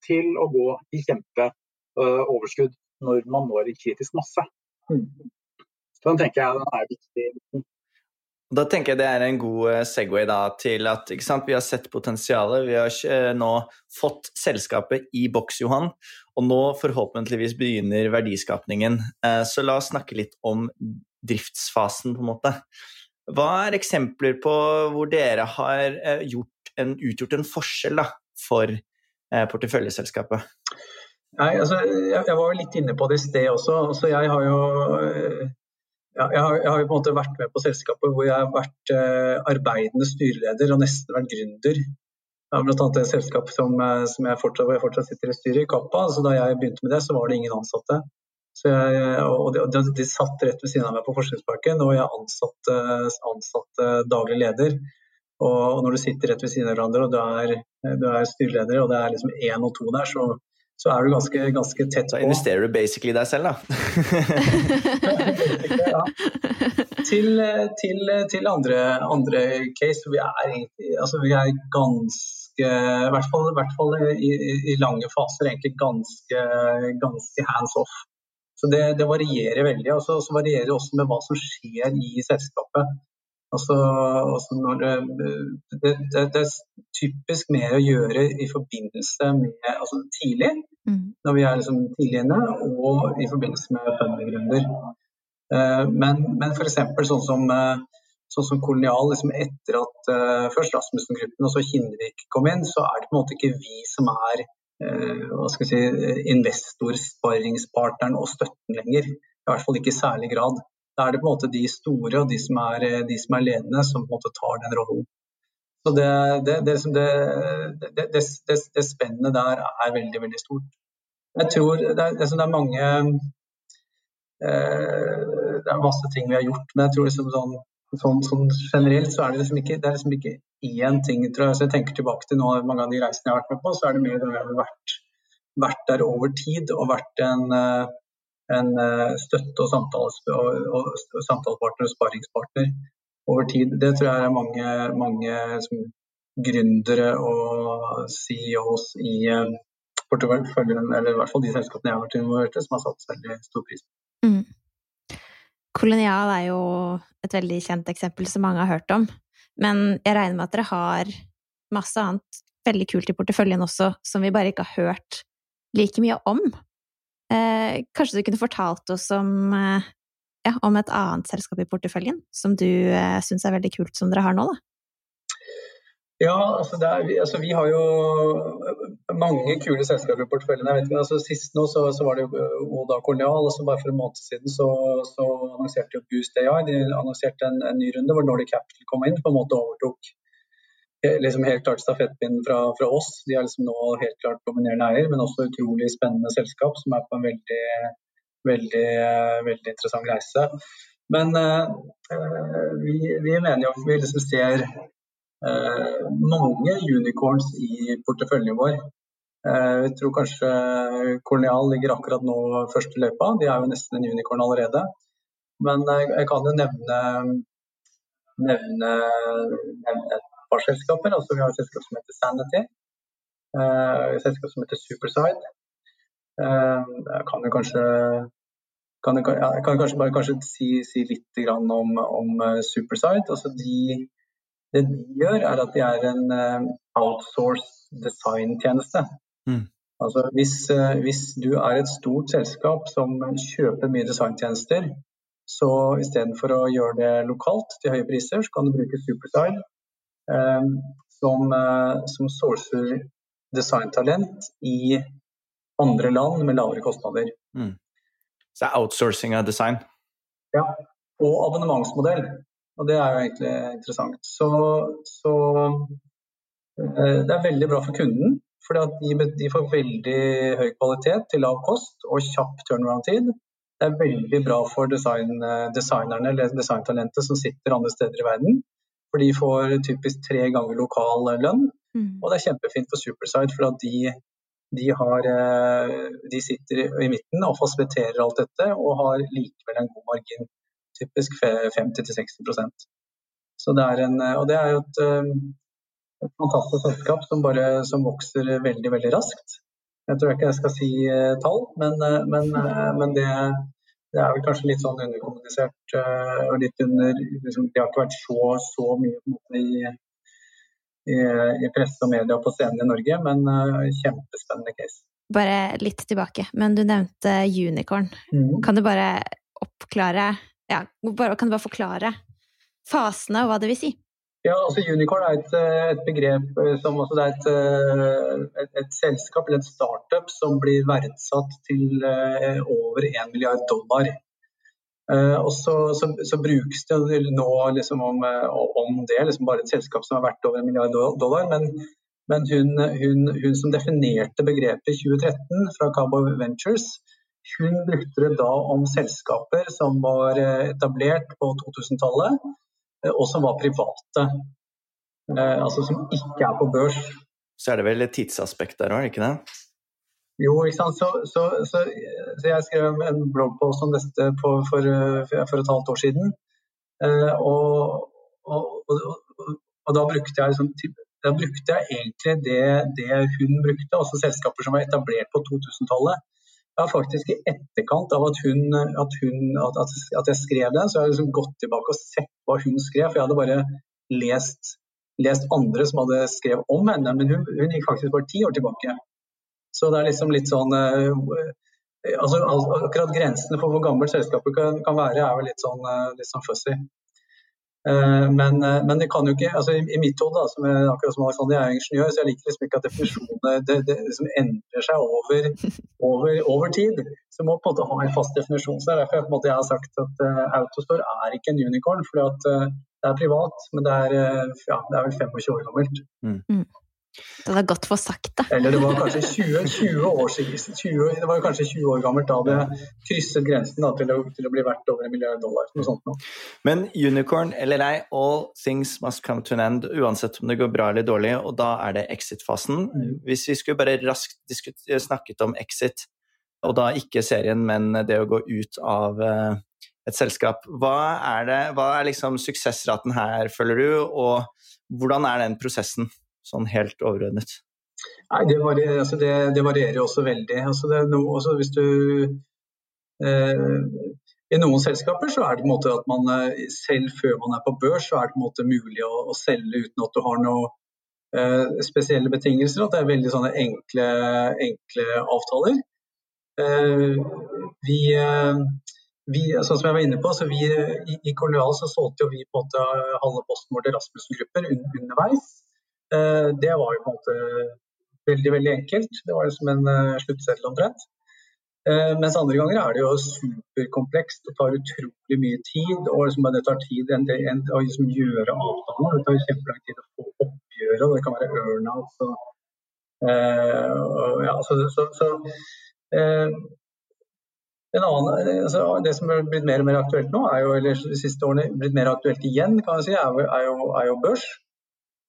til å gå i kjempeoverskudd uh, når man når en kritisk masse. Mm. Så den tenker jeg den er viktig.
Da tenker jeg det er en god eh, Segway da, til at sant, vi har sett potensialet. Vi har ikke eh, nå fått selskapet i boks, Johan, og nå forhåpentligvis begynner verdiskapningen. Eh, så la oss snakke litt om driftsfasen, på en måte. Hva er eksempler på hvor dere har en, utgjort en forskjell da, for porteføljeselskapet?
Nei, altså, jeg, jeg, var litt inne på det i sted også. Altså, jeg har jo ja, jeg, har, jeg, har, på en måte vært med på selskapet hvor jeg har vært eh, arbeidende styreleder og nesten vært gründer. Jeg har bl.a. et selskap som, eh, som jeg fortsatt, hvor jeg fortsatt sitter i styret, i Kappa. Så da jeg begynte med det, så var det ingen ansatte. Jeg, og de, de, de, satt rett ved siden av meg på Forskningsparken, og jeg ansatte, ansatte daglig leder. Og, og, når du sitter rett ved siden av hverandre og du er, du er styreleder, og det er liksom én og to der, så, så er du ganske, ganske tett på.
Da investerer du basically deg selv, da?
ja. til, til, til, andre, andre case, vi er altså vi er ganske I hvert fall, i, hvert fall i, i, lange faser egentlig ganske, ganske hands off. Så det, det varierer veldig. Og så varierer det også med hva som skjer i selskapet. Altså, altså det, det, det, det, er typisk mer å gjøre i forbindelse med altså tidlig, mm. når vi er liksom tidlig inne, og i forbindelse med fundegrunner. Uh, men, men f.eks. sånn som, uh, sånn som Kolonial, liksom etter at uh, først Rasmussen-gruppen og så Kinnvik kom inn, så er det på en måte ikke vi som er hva skal jeg si, investor, sparringspartneren og støtten lenger. I hvert fall ikke i særlig grad. Da er det på en måte de store og de som er, de som er ledende, som på en måte tar den rollen. Så det, det, det, det, spennet der er veldig, veldig stort. Jeg tror det er, er mange eh, Det er masse ting vi har gjort, men jeg tror liksom sånn, sånn, sånn generelt så er det liksom ikke, det er liksom ikke én ting. tror jeg. Så jeg tenker tilbake til noen, mange av de reisene jeg har vært med på, så er det mer det vi har vært, vært der over tid og vært en uh, en eh, støtte- og, samtales, og, og, samtalepartner og sparingspartner over tid. Det tror jeg er mange, mange gründere og CEOs i eh, porteføljen, eller i hvert fall de selskapene jeg har vært involvert i, som har satt veldig stor pris på. Mm.
Kolonial er jo et veldig kjent eksempel som mange har hørt om. Men jeg regner med at dere har masse annet veldig kult i porteføljen også, som vi bare ikke har hørt like mye om. Eh, kanskje du kunne fortalt oss om, eh, ja, om et annet selskap i porteføljen som du eh, syns er veldig kult, som dere har nå, da?
Ja, altså, er, altså, vi har jo mange kule selskaper i porteføljen. Jeg vet ikke, altså, Sist nå så, så var det jo Oda Corneal. Altså, bare for en måned siden så, så annonserte jo Boost AI de annonserte en, en, ny runde hvor Nordic Capital kom inn. på en måte overtok liksom helt klart stafettpinnen fra, fra, oss. De er liksom nå helt klart dominerende eier, men også utrolig spennende selskap som er på en veldig, veldig, veldig interessant reise. Men uh, vi, vi, mener jo at vi liksom ser Eh, mange unicorns i porteføljen vår. Eh, jeg tror kanskje Corneal ligger akkurat nå først i løypa. De er jo nesten en unicorn allerede. Men jeg kan jo nevne, nevne, nevne par selskaper. Altså, vi har et selskap som heter Sanity. Eh, et selskap som heter Superside. Jeg kan jo kanskje kan jeg, jeg kan kanskje bare kanskje si, si litt om, om Superside. Altså de det de gjør, er at de er en outsourced designtjeneste. Mm. Altså hvis, hvis, du er et stort selskap som kjøper mye designtjenester, så istedenfor å gjøre det lokalt til høye priser, så kan du bruke Superstyle um, som, uh, som sourcer designtalent i andre land med lavere kostnader. Mm.
Så det er outsourcing av design?
Ja, og abonnementsmodell. Og det er jo egentlig interessant. Så, så eh, det er veldig bra for kunden. For de, de, får veldig høy kvalitet til lav kost og kjapp turnaround-tid. Det er veldig bra for design, eh, designerne eller designtalentet som sitter andre steder i verden. For de får typisk tre ganger lokal lønn. Mm. Og det er kjempefint for Superside, for at de, de, har, eh, de sitter i midten og fasiliterer alt dette og har likevel en god margin typisk 50-60% Så det er en, Og det er jo et, eh, et fantastisk selskap som, bare, som vokser veldig, veldig raskt. Jeg tror ikke jeg skal si tall, men, men, men det, det, er vel kanskje litt sånn underkommunisert. og litt under, liksom, Det har ikke vært så, så mye i, i, i, presse og media på scenen i Norge, men kjempespennende case.
Bare litt tilbake, men du nevnte unicorn. Mm. Kan du bare oppklare ja, Kan du bare forklare fasene og hva det vil si?
Ja, altså Unicorn er et, et begrep eh, som altså det er et, eh, et, et, selskap eller et startup som blir verdsatt til over 1 milliard dollar. Og så, så, så, brukes det nå liksom om, om, det, liksom bare et selskap som er verdt over 1 milliard dollar. Men, men hun, hun, hun, som definerte begrepet i 2013 fra Cabo Ventures, hun brukte det da om selskaper som var eh, etablert på 2000-tallet, eh, og som var private. Eh, altså som ikke er på børs.
Så er det vel et tidsaspekt der òg, ikke det?
Jo, ikke sant. Så, så, så, så jeg skrev en bloggpost om dette på, for, for, et halvt år siden. Og, og, og, og da brukte liksom da brukte jeg egentlig det, det hun brukte, altså selskaper som var etablert på 2000-tallet. Jeg faktisk i etterkant av at, hun, at, hun, at, at jeg skrev den, så har jeg liksom gått tilbake og sett hva hun skrev. For jeg hadde bare lest, lest andre som hadde skrevet om henne, men hun, hun, gikk faktisk bare ti år tilbake. Så det er liksom litt sånn uh, altså, Akkurat grensene for hvor gammelt selskapet kan, kan være, er vel litt sånn, uh, litt sånn fussy. Eh, men, eh, men, det kan jo ikke altså I mitt hode, som er, akkurat som Alexander, jeg er ingeniør, så jeg liker liksom ikke at definisjonene det, det liksom endrer seg over, over, over, tid. Så må på en måte ha en fast definisjon. så Derfor jeg, på en måte, jeg har sagt at uh, Autostore er ikke en unicorn. for uh, det er privat, men det er, uh, ja, det er vel 25 år gammelt. Mm.
Det er godt for sagt, da.
Eller det var kanskje 20, 20 år siden, 20, det var kanskje 20 år gammelt da det krysset grensen da, til, å, til, å, bli verdt over en milliard dollar. Noe sånt noe.
Men unicorn eller nei, all things must come to an end, uansett om det går bra eller dårlig, og da er det exit-fasen. Mm. Hvis vi skulle bare raskt snakket om exit, og da ikke serien, men det å gå ut av uh, et selskap, hva er, det, hva er liksom suksessraten her, føler du, og hvordan er den prosessen? Sånn helt overordnet?
Nei, Det varierer, altså det, det varierer også veldig. Altså noe, altså hvis du eh, I noen selskaper så er det på en måte at man eh, selv før man er på børs, så er det på en måte mulig å, å selge uten at du har noen eh, spesielle betingelser. At det er veldig sånne enkle, enkle avtaler. vi, vi, sånn som jeg var inne på, så vi, i, i Kolonial så solgte vi på en måte halve posten vår til Rasmussen-grupper underveis. Det var jo på en måte veldig veldig enkelt. Det var som en sluttseddel omtrent. Eh, mens andre ganger er det jo superkomplekst. Det tar utrolig mye tid. og liksom, Det tar tid enn det, enn å liksom gjøre avtaler. Det tar kjempelang tid å få oppgjøret, og det kan være earnout. Så, eh, og, ja, så, så, så eh, annen, altså, det som er blitt mer og mer aktuelt nå, jo, eller de siste årene blitt mer aktuelt igjen, kan si, er, jo, er jo, børs.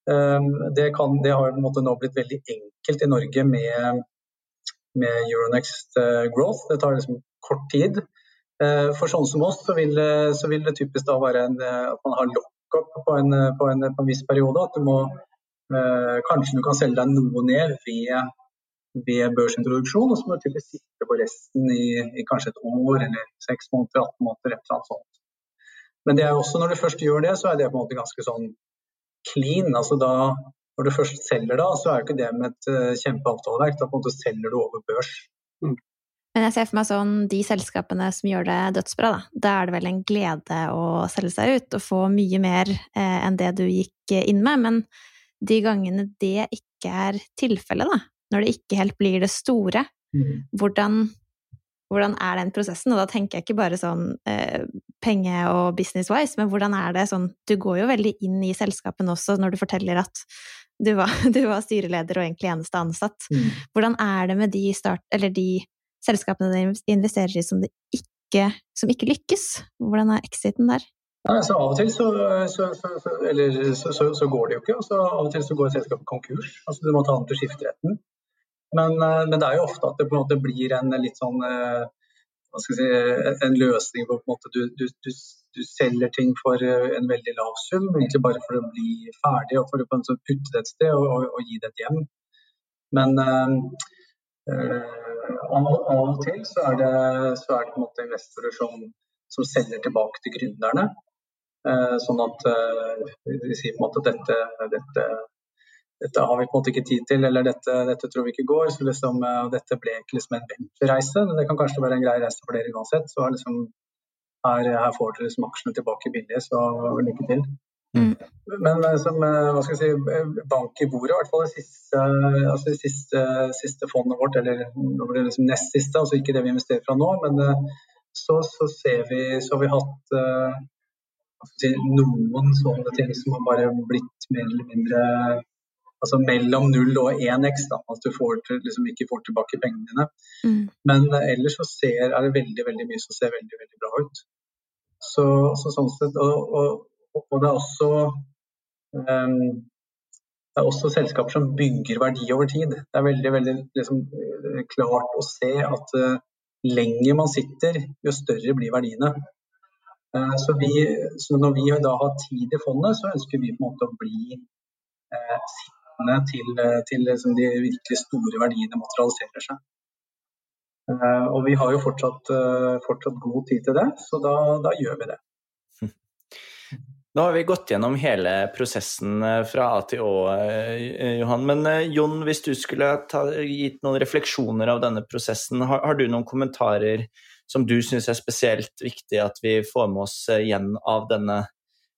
Um, det, kan, det, har nå blitt veldig enkelt i Norge med med Euronext eh, Growth. Det tar liksom kort tid. Eh, for sånne som oss så vil, så vil det typisk da være en, eh, at man har lockup på, på, på en viss periode. At du må Kanskje du kan selge deg noe ned ved, ved børsintroduksjon, og så må du typisk sitte på resten i, i, kanskje et år eller seks måneder, 18 måneder, et eller annet sånt. Men det er også når du først gjør det, så er det på en måte ganske sånn clean. altså da når du først selger da, så er jo ikke det med et uh, kjempeavtaleverk. Da på en måte selger du over børs. Mm.
Men jeg ser for meg sånn de selskapene som gjør det dødsbra, da. Da er det vel en glede å selge seg ut og få mye mer eh, enn det du gikk inn med. Men de gangene det ikke er tilfellet, da, når det ikke helt blir det store, mm. hvordan, hvordan, er den prosessen? Og da tenker jeg ikke bare sånn eh, penge- og business-wise, men hvordan er det sånn Du går jo veldig inn i selskapene også når du forteller at du var, du var, styreleder og egentlig eneste ansatt. Mm. Hvordan er det med de, start, de selskapene du investerer i som, ikke, som ikke lykkes? Hvordan er exiten der?
Ja, altså Av og til så, så, så, eller, så, går det jo ikke. Altså, av og til så går selskapet konkurs. Altså, du må ta an til skifteretten. Men, eh, men, det er jo ofte at det på en måte blir en litt sånn eh, si, en løsning hvor en du, du, du, du, selger ting for eh, en veldig lav sum, egentlig bare for å bli ferdig og for å putte det et sted og, og, og, gi det et hjem. Men øh, av, av, og til så er det, så er det på en måte investorer som, som selger tilbake til gründerne. Øh, sånn at øh, vi sier på en måte at dette, dette dette har vi på en måte ikke tid til, eller dette, dette tror vi ikke går. så liksom, uh, Dette ble ikke liksom en venturereise, men det kan kanskje være en grei reise for dere uansett. så liksom, her, her, får dere liksom aksjene tilbake billig, så lykke til. Mm. Men uh, som uh, hva skal jeg si, bank i bordet, i hvert fall det siste, altså det siste, siste fondet vårt, eller nå blir det liksom nest siste, altså ikke det vi investerer fra nå, men så, så, ser vi, så har vi hatt si, noen sånne ting som har bare blitt mer eller mindre altså mellom null og 1x, da, at du får til, liksom ikke får tilbake pengene dine. Mm. Men uh, ellers så ser, er det veldig veldig mye som ser veldig veldig bra ut. Så, så sånn sett, og, og, og, det er også um, det er også selskaper som bygger verdi over tid. Det er veldig veldig liksom, eh, klart å se at uh, lenger man sitter, jo større blir verdiene. Uh, så, vi, så, når vi da har tid i fondet, så ønsker vi på en måte å bli uh, til, eh, til liksom de virkelig store verdiene materialiserer seg. Eh, og vi har jo fortsatt, fortsatt god tid til det, så da, da, gjør vi det.
Nå har vi gått gjennom hele prosessen fra A til Å, Johan. Men Jon, hvis du skulle ta, gitt noen refleksjoner av denne prosessen, har, har du noen kommentarer som du syns er spesielt viktig at vi får med oss igjen av denne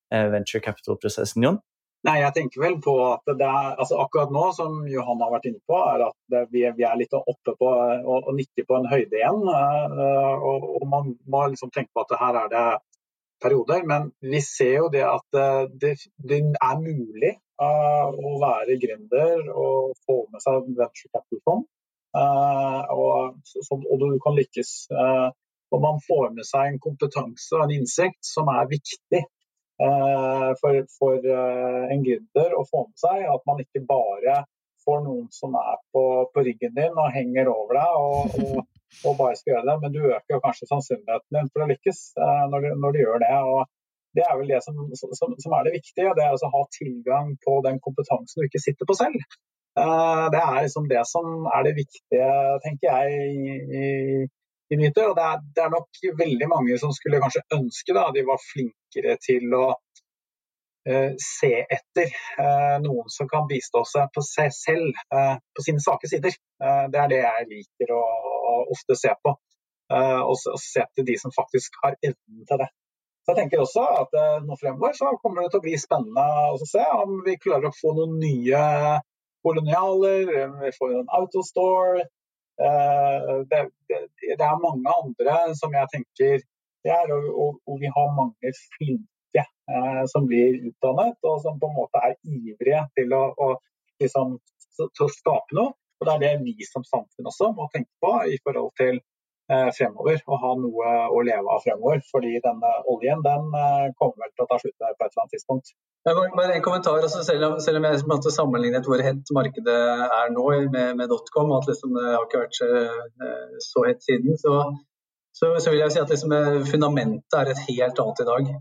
venture capital-prosessen, Jon?
Nei, jeg tenker vel på at det er, altså Akkurat nå, som Johan har vært inne på, er at det, vi, vi, er litt oppe på og, og 90 på en høyde igjen. Uh, og, og, Man må liksom tenke på at her er det perioder. Men vi ser jo det at eh, det, det er mulig uh, å være gründer og få med seg venture capital-fond. Uh, og, og, du kan lykkes. og man får med seg en kompetanse og en innsikt som er viktig Eh, for, for eh, en gründer å få med seg. At man ikke bare får noen som er på, på ryggen din og henger over deg og, og, og, bare skal gjøre det, men du øker kanskje sannsynligheten din for å lykkes eh, når, du, når du gjør det. og det er vel det som, som, som er det viktige. Det er å ha tilgang på den kompetansen du ikke sitter på selv. Det er liksom det som er det viktige, tenker jeg, i, i Nyter. Og det er, det er, nok veldig mange som skulle kanskje ønske da, de var flinkere til å uh, se etter uh, noen som kan bistå seg på seg selv, uh, på sine svake sider. det er det jeg liker å, å, ofte se på. Og se til de som faktisk har evnen til det. Så jeg tenker også at nå fremover så kommer det til å bli spennende å se om vi klarer å få noen nye kolonialer, vi får en autostore. Det, det, det, er mange andre som jeg tenker er, og, og, vi har mange flinke eh, som blir utdannet, og som på en måte er ivrige til å, å, liksom, til å skape noe. Og Det er det vi som samfunn også må tenke på i forhold til eh, fremover, og ha noe å leve av fremover. Fordi denne oljen den eh, kommer til å ta slutt på et eller annet tidspunkt.
Bare en kommentar, altså selv, om, selv om jeg måtte sammenlignet hvor hett markedet er nå med, med dotcom, at liksom, det har ikke vært så, eh, så hett siden, så, så, så, vil jeg si at liksom, eh, fundamentet er et helt annet i dag.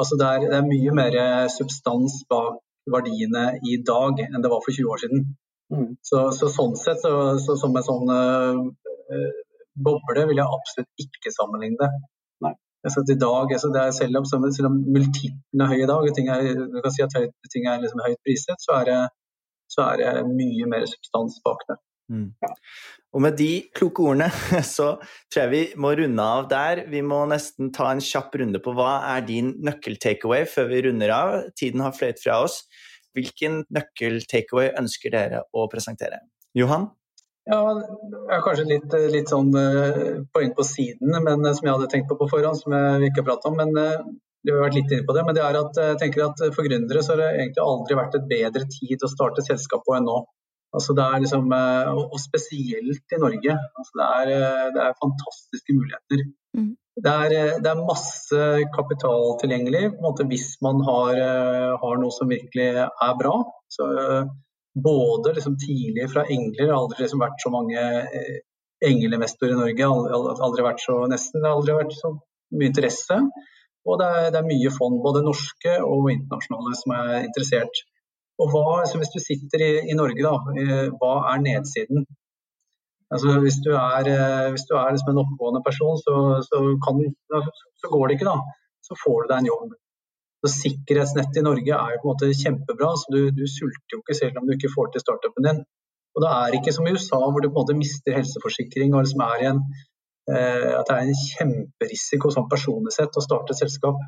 Altså det, er, det er mye mer substans bak verdiene i dag enn det var for 20 år siden. Mm. Så, sånn sett, som en sånn uh, boble, vil jeg absolutt ikke sammenligne. Altså, i dag, altså, er, selv, om, selv om multiplen er høy i dag, ting er, du kan si at ting er liksom høyt priset, så er, det, så er det mye mer substans bak det. Mm.
Ja. Og med de kloke ordene så tror jeg vi må runde av der. Vi må nesten ta en kjapp runde på hva er din nøkkel-takeaway før vi runder av. Tiden har fløyet fra oss. Hvilken nøkkel-takeaway ønsker dere å presentere? Johan?
Ja, det er kanskje litt, litt sånn uh, poeng på siden men, uh, som jeg hadde tenkt på på forhånd, som vi ikke har pratet om. men du har vært litt inne på det, men det er at jeg tenker at for gründere så har det egentlig aldri vært et bedre tid å starte selskap på enn nå. Altså det er liksom, eh, og spesielt i Norge. Altså det, er, eh, det, er, fantastiske muligheter. Mm. Det, er, eh, det, er, masse kapital tilgjengelig måte, hvis man har, har, noe som virkelig er bra. Så, både liksom tidlig fra engler, det har aldri liksom vært så mange engelinvestorer i Norge. Aldri, aldri vært så, nesten, aldri vært så mye interesse. Og det er, det er mye fond, både norske og internasjonale, som er interessert. Og hva, altså Hvis du sitter i, i Norge, da, eh, hva er nedsiden? Altså, hvis du er, eh, hvis du er liksom en oppegående person, så, så, kan, så, går det ikke. da. Så får du deg en jobb. Så Sikkerhetsnettet i Norge er jo på en måte kjempebra, så du, du sulter jo ikke selv om du ikke får til startupen din. Og Det er ikke som i USA hvor du på en måte mister helseforsikring og liksom er i en, eh, at det er en kjemperisiko sånn personlig sett å starte et selskap.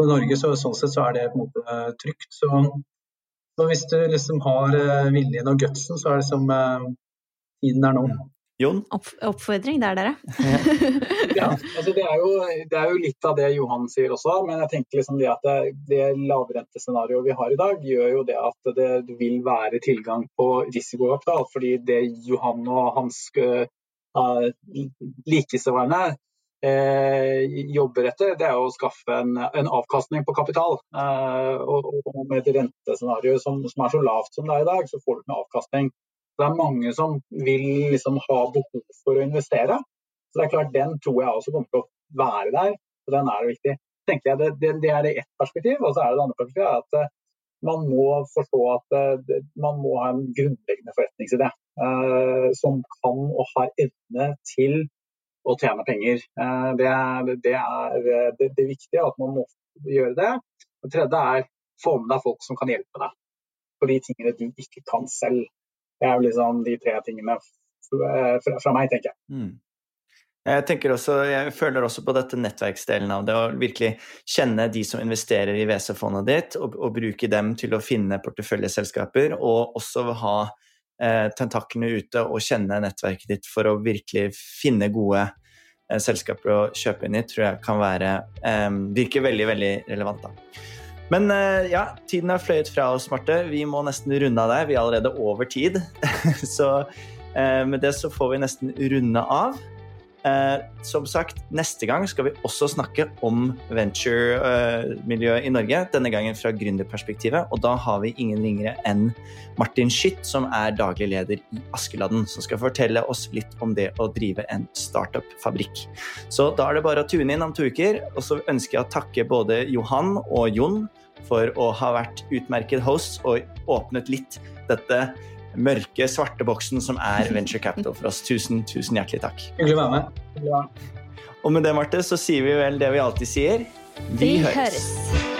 I Norge så, sånn sett så er det på en måte trygt. Så, så hvis du liksom har uh, viljen og gutsen, så er det som eh, tiden er nå.
Jon?
Opp, oppfordring der, dere.
ja, altså det, er jo, det, er jo, litt av det Johan sier også, men jeg tenker liksom det at det, det lavrentescenarioet vi har i dag, gjør jo det at det vil være tilgang på risikokapital. Fordi det Johan og hans uh, likesvarende uh, jobber etter, det er å skaffe en, en avkastning på kapital. Uh, og, og, med et rentescenario som, som, er så lavt som det er i dag, så får du ikke avkastning. Det er mange som vil liksom ha behov for å investere. Så det er klart, Den tror jeg også kommer til å være der, og den er viktig. tenker jeg Det, det, er det ett perspektiv, og så er det det andre perspektivet at eh, man må forstå at uh, man må ha en grunnleggende forretningsidé eh, som kan og har evne til å tjene penger. Eh, det er, det er det, det viktige at man må gjøre det. Det tredje er få med deg folk som kan hjelpe deg på de tingene du ikke kan selv. Det er jo liksom de tre tingene fra meg, tenker jeg. Mm.
Jeg, tenker også, jeg føler også på dette nettverksdelen av det, å virkelig kjenne de som investerer i WC-fondet ditt, og, og, bruke dem til å finne porteføljeselskaper, og også ha eh, tentaklene ute og kjenne nettverket ditt for å virkelig finne gode eh, selskaper å kjøpe inn i, tror jeg kan være eh, virker veldig, veldig relevant. da. Men eh, ja, tiden er fløyet fra oss, Marte. Vi må nesten runde av der. Vi er allerede over tid. så eh, med det så får vi nesten runde av. Eh, som sagt, neste gang skal vi også snakke om venture-miljøet i Norge. Denne gangen fra gründerperspektivet. Og da har vi ingen ringere enn Martin Skytt, som er daglig leder i Askeladden. Som skal fortelle oss litt om det å drive en startup-fabrikk. Så da er det bare å tune inn om to uker. Og så ønsker jeg å takke både Johan og Jon for å ha vært utmerket host og åpnet litt dette mørke, svarte boksen som er venture capital for oss. Tusen, tusen hjertelig takk.
Hyggelig å være med.
Og med det, Marte, så sier vi vel det vi alltid sier.
Vi, vi høres. høres.